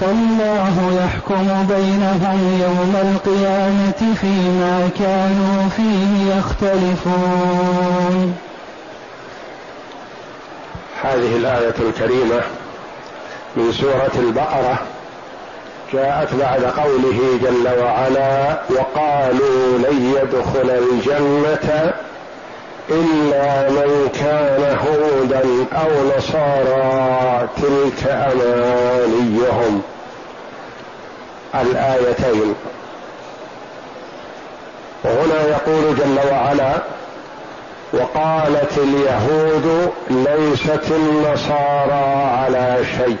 فالله يحكم بينهم يوم القيامة فيما كانوا فيه يختلفون. هذه الآية الكريمة من سورة البقرة جاءت بعد قوله جل وعلا وقالوا لن يدخل الجنة إلا من كان هودا أو نصارى تلك أمانيهم. الآيتين. وهنا يقول جل وعلا وقالت اليهود ليست النصارى على شيء.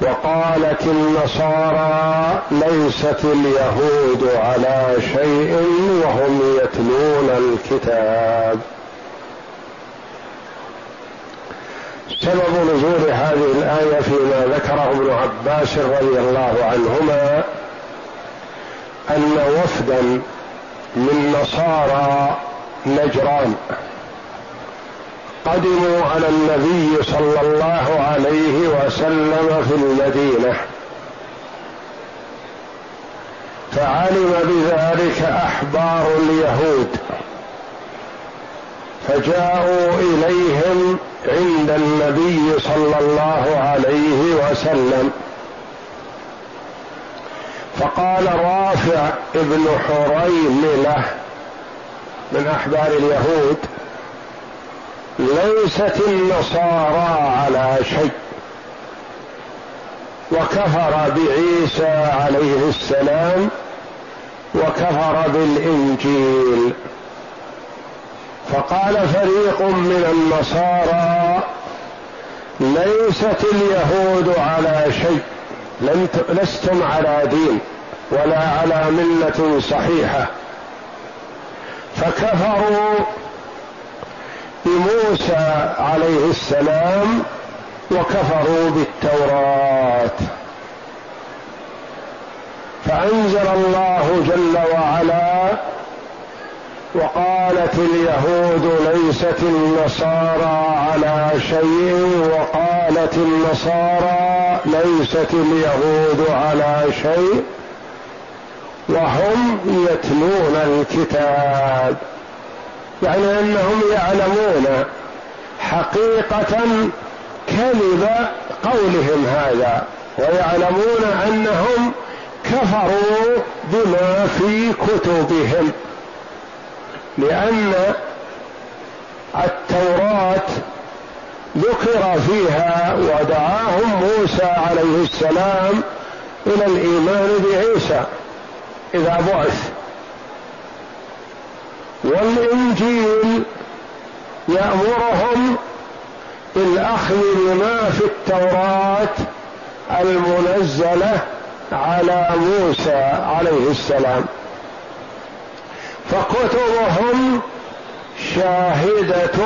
وقالت النصارى ليست اليهود على شيء وهم يتلون الكتاب. سبب نزول هذه الآية فيما ذكره ابن عباس رضي الله عنهما أن وفدا من نصارى نجران. قدموا على النبي صلى الله عليه وسلم في المدينة. فعلم بذلك أحبار اليهود. فجاءوا إليهم عند النبي صلى الله عليه وسلم. فقال رافع ابن حريملة من أحبار اليهود ليست النصارى على شيء. وكفر بعيسى عليه السلام وكفر بالإنجيل. فقال فريق من النصارى ليست اليهود على شيء. لستم على دين ولا على ملة صحيحة. فكفروا بموسى عليه السلام وكفروا بالتوراة. فأنزل الله جل وعلا وقالت اليهود ليست النصارى على شيء وقالت النصارى ليست اليهود على شيء وهم يتلون الكتاب. يعني أنهم يعلمون حقيقة كذب قولهم هذا ويعلمون أنهم كفروا بما في كتبهم لأن التوراة ذكر فيها ودعاهم موسى عليه السلام إلى الإيمان بعيسى إذا بعث. والإنجيل يأمرهم بالأخذ بما في التوراة المنزلة على موسى عليه السلام. فكتبهم شاهدة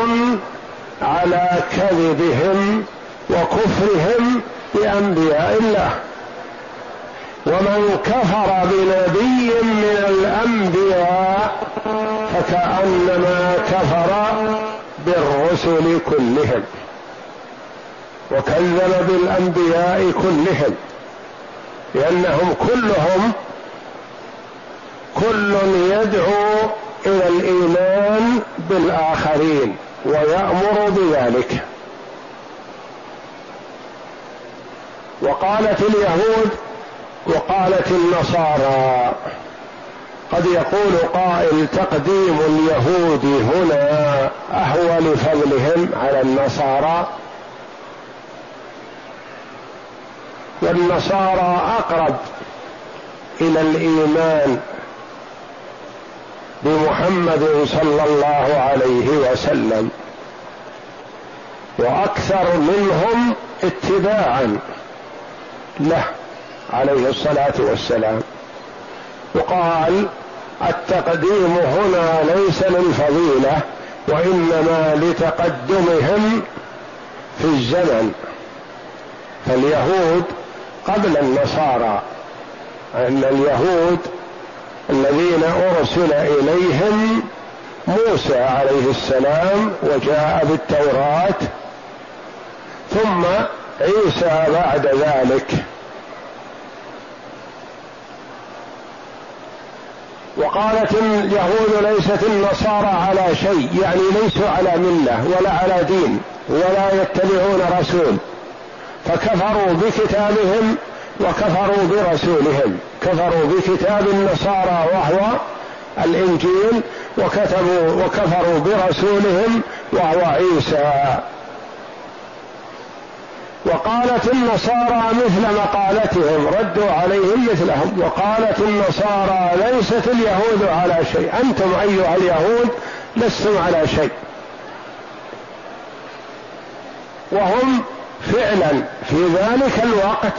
على كذبهم وكفرهم بانبياء الله. ومن كفر بنبي من الأنبياء فكأنما كفر بالرسل كلهم وكذب بالأنبياء كلهم لأنهم كلهم كل يدعو إلى الإيمان بالآخرين ويأمر بذلك. وقالت اليهود وقالت النصارى قد يقول قائل تقديم اليهود هنا اهوى لفضلهم على النصارى. والنصارى أقرب إلى الإيمان بمحمد صلى الله عليه وسلم وأكثر منهم اتباعا له. عليه الصلاة والسلام. وقال التقديم هنا ليس للفضيله وإنما لتقدمهم في الزمن. فاليهود قبل النصارى أن اليهود الذين أرسل إليهم موسى عليه السلام وجاء بالتوراة ثم عيسى بعد ذلك. وقالت اليهود ليست النصارى على شيء يعني ليسوا على ملة ولا على دين ولا يتبعون رسول. فكفروا بكتابهم وكفروا برسولهم. كفروا بكتاب النصارى وهو الإنجيل وكتبوا وكفروا برسولهم وهو عيسى. وقالت النصارى مثل مقالتهم ردوا عليهم مثلهم وقالت النصارى ليست اليهود على شيء أنتم أيها اليهود لستم على شيء. وهم فعلا في ذلك الوقت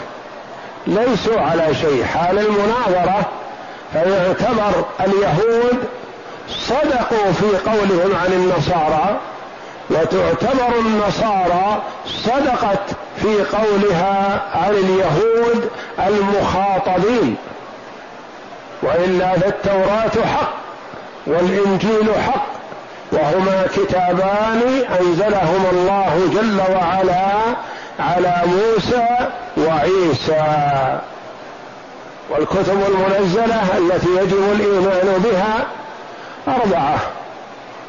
ليسوا على شيء. حال المناظرة فيعتبر اليهود صدقوا في قولهم عن النصارى وتعتبر النصارى صدقت في قولها عن اليهود المخاطبين. وإلا فالتوراة حق والإنجيل حق وهما كتابان انزلهما الله جل وعلا على موسى وعيسى. والكتب المنزلة التي يجب الإيمان بها أربعة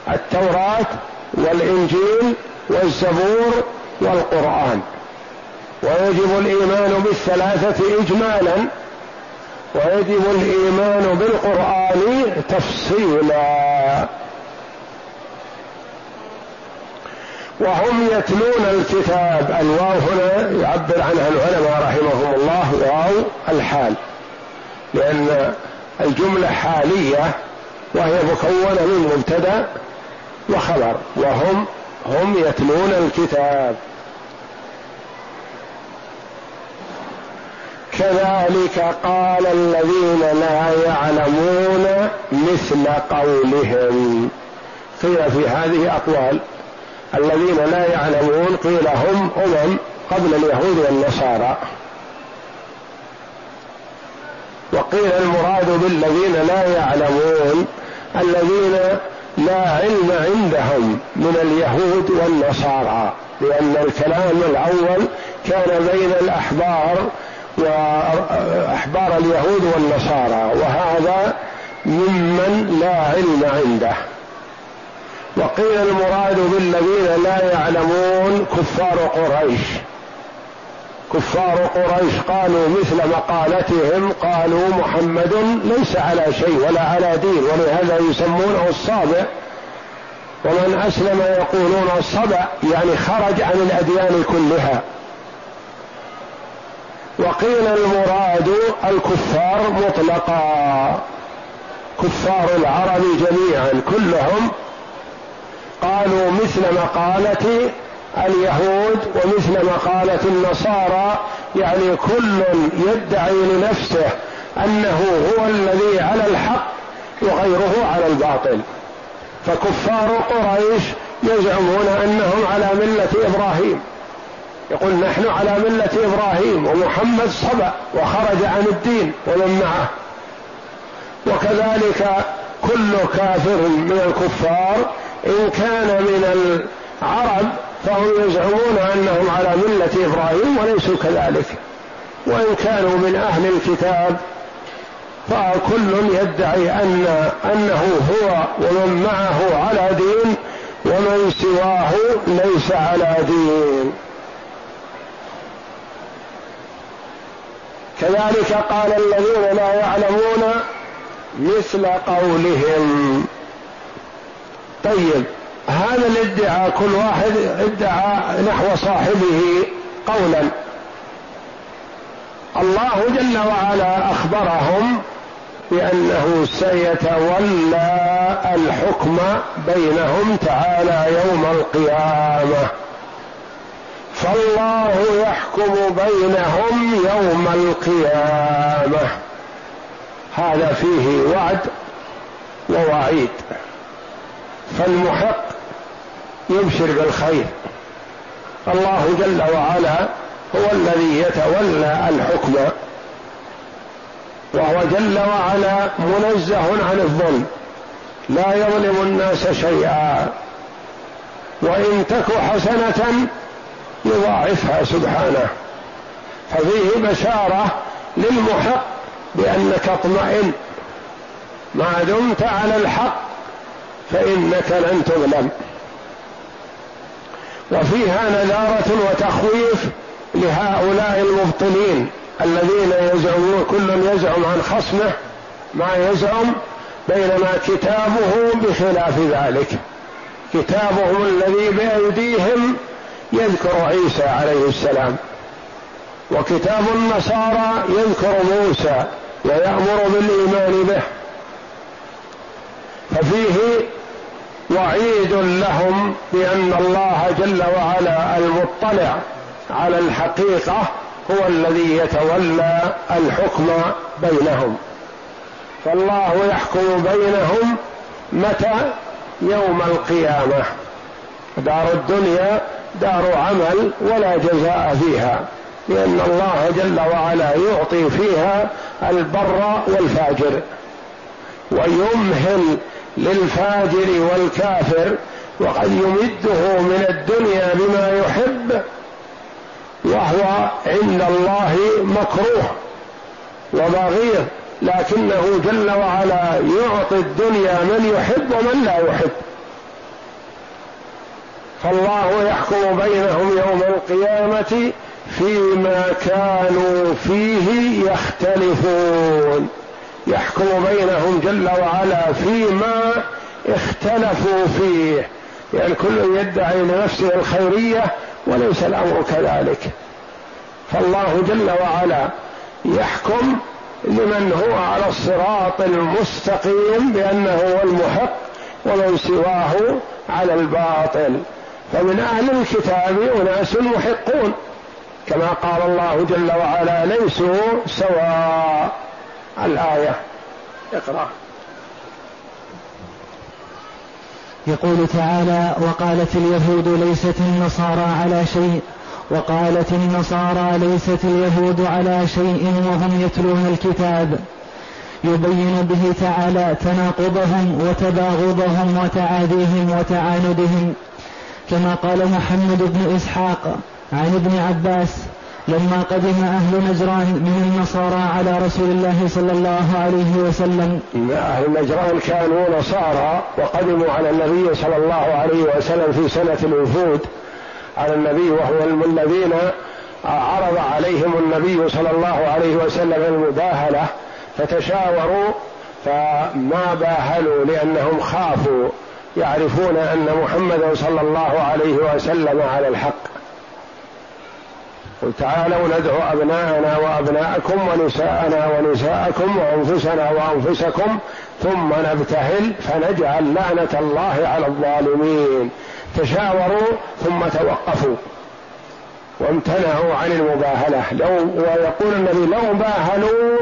التوراة والإنجيل والزبور والقرآن. ويجب الإيمان بالثلاثة اجمالا ويجب الإيمان بالقرآن تفصيلا. وهم يتلون الكتاب الواو هنا يعبر عنها العلماء رحمهم الله واو الحال لأن الجملة حالية وهي مكونة من مبتدأ وخبر وهم هم يتلون الكتاب. كذلك قال الذين لا يعلمون مثل قولهم. قيل في هذه أقوال الذين لا يعلمون قيل هم أمم قبل اليهود والنصارى. وقيل المراد بالذين لا يعلمون الذين لا علم عندهم من اليهود والنصارى لأن الكلام الأول كان بين الأحبار وأحبار اليهود والنصارى وهذا ممن لا علم عنده. وقيل المراد بالذين لا يعلمون كفار قريش. كفار قريش قالوا مثل مقالتهم قالوا محمد ليس على شيء ولا على دين ولهذا يسمونه الصابع. ومن أسلم يقولون الصبع يعني خرج عن الأديان كلها. وقيل المراد الكفار مطلقا. كفار العرب جميعا كلهم قالوا مثل مقالة اليهود ومثل مقالة النصارى. يعني كل يدعي لنفسه أنه هو الذي على الحق وغيره على الباطل. فكفار قريش يزعمون أنهم على ملة إبراهيم. يقول نحن على ملة إبراهيم ومحمد صبأ وخرج عن الدين ومن معه. وكذلك كل كافر من الكفار إن كان من العرب فهم يزعمون أنهم على ملة إبراهيم وليسوا كذلك. وإن كانوا من أهل الكتاب فكل يدعي أن أنه هو ومن معه على دين ومن سواه ليس على دين. كذلك قال الذين لا يعلمون مثل قولهم. طيب هذا الادعاء كل واحد ادعى نحو صاحبه قولا. الله جل وعلا أخبرهم بأنه سيتولى الحكم بينهم تعالى يوم القيامة. فالله يحكم بينهم يوم القيامة. هذا فيه وعد ووعيد. فالمحق يبشر بالخير. الله جل وعلا هو الذي يتولى الحكم. وهو جل وعلا منزه عن الظلم. لا يظلم الناس شيئا. وإن تك حسنة يضاعفها سبحانه. ففيه بشارة للمحق بأنك اطمئن. ما دمت على الحق فإنك لن تظلم. وفيها نذارة وتخويف لهؤلاء المبطلين الذين يزعمون كل يزعم عن خصمه ما يزعم بينما كتابه بخلاف ذلك. كتابهم الذي بأيديهم يذكر عيسى عليه السلام وكتاب النصارى يذكر موسى ويأمر بالإيمان به ففيه وعيد لهم بأن الله جل وعلا المطلع على الحقيقة هو الذي يتولى الحكم بينهم. فالله يحكم بينهم متى؟ يوم القيامة. دار الدنيا دار عمل ولا جزاء فيها لأن الله جل وعلا يعطي فيها البر والفاجر. ويمهل للفاجر والكافر وقد يمده من الدنيا بما يحب وهو عند الله مكروه وبغيض لكنه جل وعلا يعطي الدنيا من يحب ومن لا يحب. فالله يحكم بينهم يوم القيامة فيما كانوا فيه يختلفون. يحكم بينهم جل وعلا فيما اختلفوا فيه. يعني كل يدعي لنفسه الخيرية وليس الأمر كذلك. فالله جل وعلا يحكم لمن هو على الصراط المستقيم بأنه هو المحق ومن سواه على الباطل. فمن أهل الكتاب أناس محقون كما قال الله جل وعلا ليسوا سواء. الآية. اقرأ. يقول تعالى وقالت اليهود ليست النصارى على شيء. وقالت النصارى ليست اليهود على شيء وهم يتلون الكتاب. يبين به تعالى تناقضهم وتباغضهم وتعاديهم وتعاندهم. كما قال محمد بن إسحاق عن ابن عباس لما قدم أهل نجران من النصارى على رسول الله صلى الله عليه وسلم. أهل نجران كانوا نصارى وقدموا على النبي صلى الله عليه وسلم في سنة الوفود على النبي وهو الذين عرض عليهم النبي صلى الله عليه وسلم المباهلة فتشاوروا فما باهلوا لأنهم خافوا يعرفون أن محمدا صلى الله عليه وسلم على الحق. قل تعالوا ندعو أبناءنا وأبناءكم ونساءنا ونساءكم وأنفسنا وأنفسكم ثم نبتهل فنجعل لعنة الله على الظالمين. تشاوروا ثم توقفوا وامتنعوا عن المباهلة. لو ويقول النبي لو باهلوا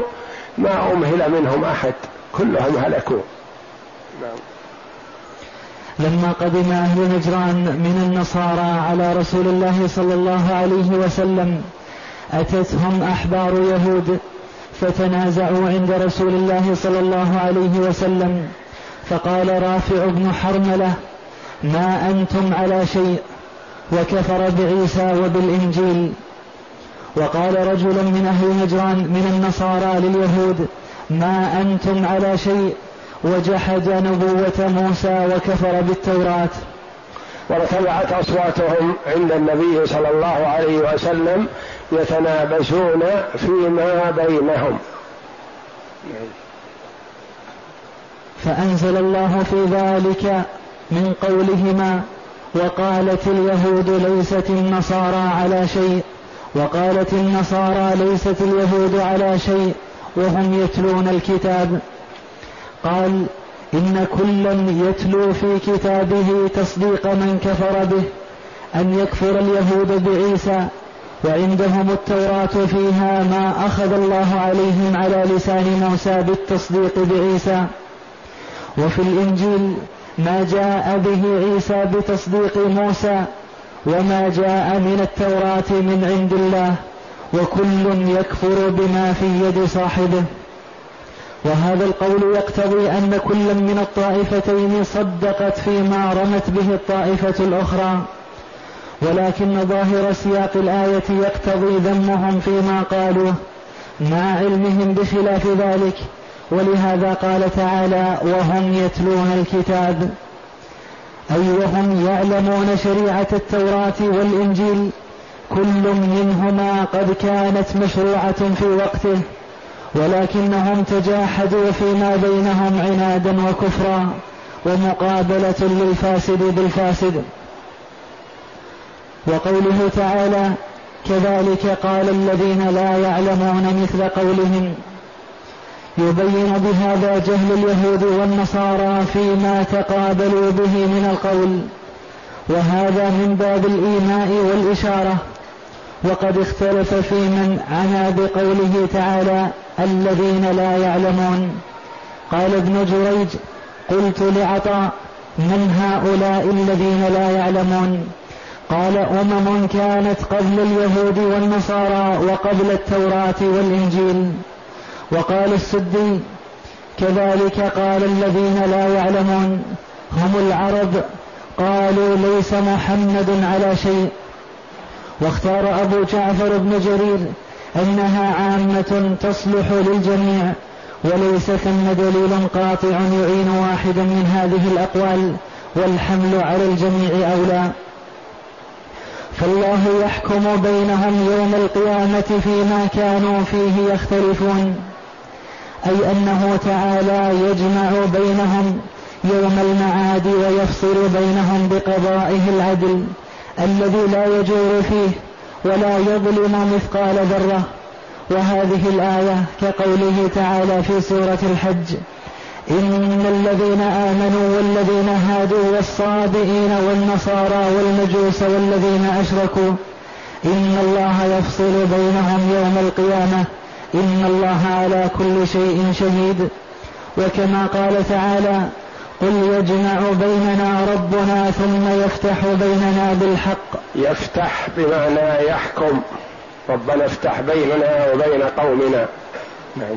ما أمهل منهم أحد كلهم هلكوا. نعم. لما قدم أهل نجران من النصارى على رسول الله صلى الله عليه وسلم أتتهم أحبار يهود فتنازعوا عند رسول الله صلى الله عليه وسلم. فقال رافع بن حرملة ما أنتم على شيء؟ وكفر بعيسى وبالإنجيل. وقال رجل من أهل نجران من النصارى لليهود ما أنتم على شيء؟ وجحد نبوة موسى وكفر بالتوراة. وارتفعت أصواتهم عند النبي صلى الله عليه وسلم يتنابزون فيما بينهم. فأنزل الله في ذلك من قولهما وقالت اليهود ليست النصارى على شيء وقالت النصارى ليست اليهود على شيء وهم يتلون الكتاب. قال إن كلا يتلو في كتابه تصديق من كفر به أن يكفر اليهود بعيسى وعندهم التوراة فيها ما أخذ الله عليهم على لسان موسى بالتصديق بعيسى. وفي الإنجيل ما جاء به عيسى بتصديق موسى وما جاء من التوراة من عند الله وكل يكفر بما في يد صاحبه. وهذا القول يقتضي أن كل من الطائفتين صدقت فيما رمت به الطائفة الأخرى. ولكن ظاهر سياق الآية يقتضي ذمهم فيما قالوه مع علمهم بخلاف ذلك. ولهذا قال تعالى وهم يتلون الكتاب أي وهم يعلمون شريعة التوراة والإنجيل؟ كل منهما قد كانت مشروعة في وقته. ولكنهم تجاحدوا فيما بينهم عنادا وكفرا ومقابلة للفاسد بالفاسد. وقوله تعالى كذلك قال الذين لا يعلمون مثل قولهم يبين بهذا جهل اليهود والنصارى فيما تقابلوا به من القول. وهذا من باب الإيماء والإشارة. وقد اختلف في من عنا بقوله تعالى الذين لا يعلمون. قال ابن جريج قلت لعطاء من هؤلاء الذين لا يعلمون؟ قال أمم كانت قبل اليهود والنصارى وقبل التوراة والإنجيل. وقال السدي كذلك قال الذين لا يعلمون. هم العرب. قالوا ليس محمد على شيء. واختار أبو جعفر بن جرير أنها عامة تصلح للجميع وليس ثم دليل قاطع يعين واحدا من هذه الأقوال والحمل على الجميع أولى. فالله يحكم بينهم يوم القيامة فيما كانوا فيه يختلفون أي أنه تعالى يجمع بينهم يوم المعاد ويفصل بينهم بقضائه العدل الذي لا يجور فيه. ولا يظلم مثقال ذرة. وهذه الآية كقوله تعالى في سورة الحج إن الذين آمنوا والذين هادوا والصابئين والنصارى والمجوس والذين أشركوا إن الله يفصل بينهم يوم القيامة. إن الله على كل شيء شهيد. وكما قال تعالى قل يجمع بيننا ربنا ثم يفتح بيننا بالحق. يفتح بمعنى يحكم. ربنا افتح بيننا وبين قومنا. نعم.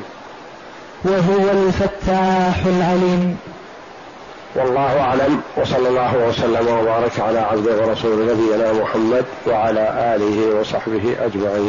وهو الفتاح العليم. والله أعلم. وصلى الله وسلم وبارك على عبده ورسول نبينا محمد وعلى آله وصحبه أجمعين.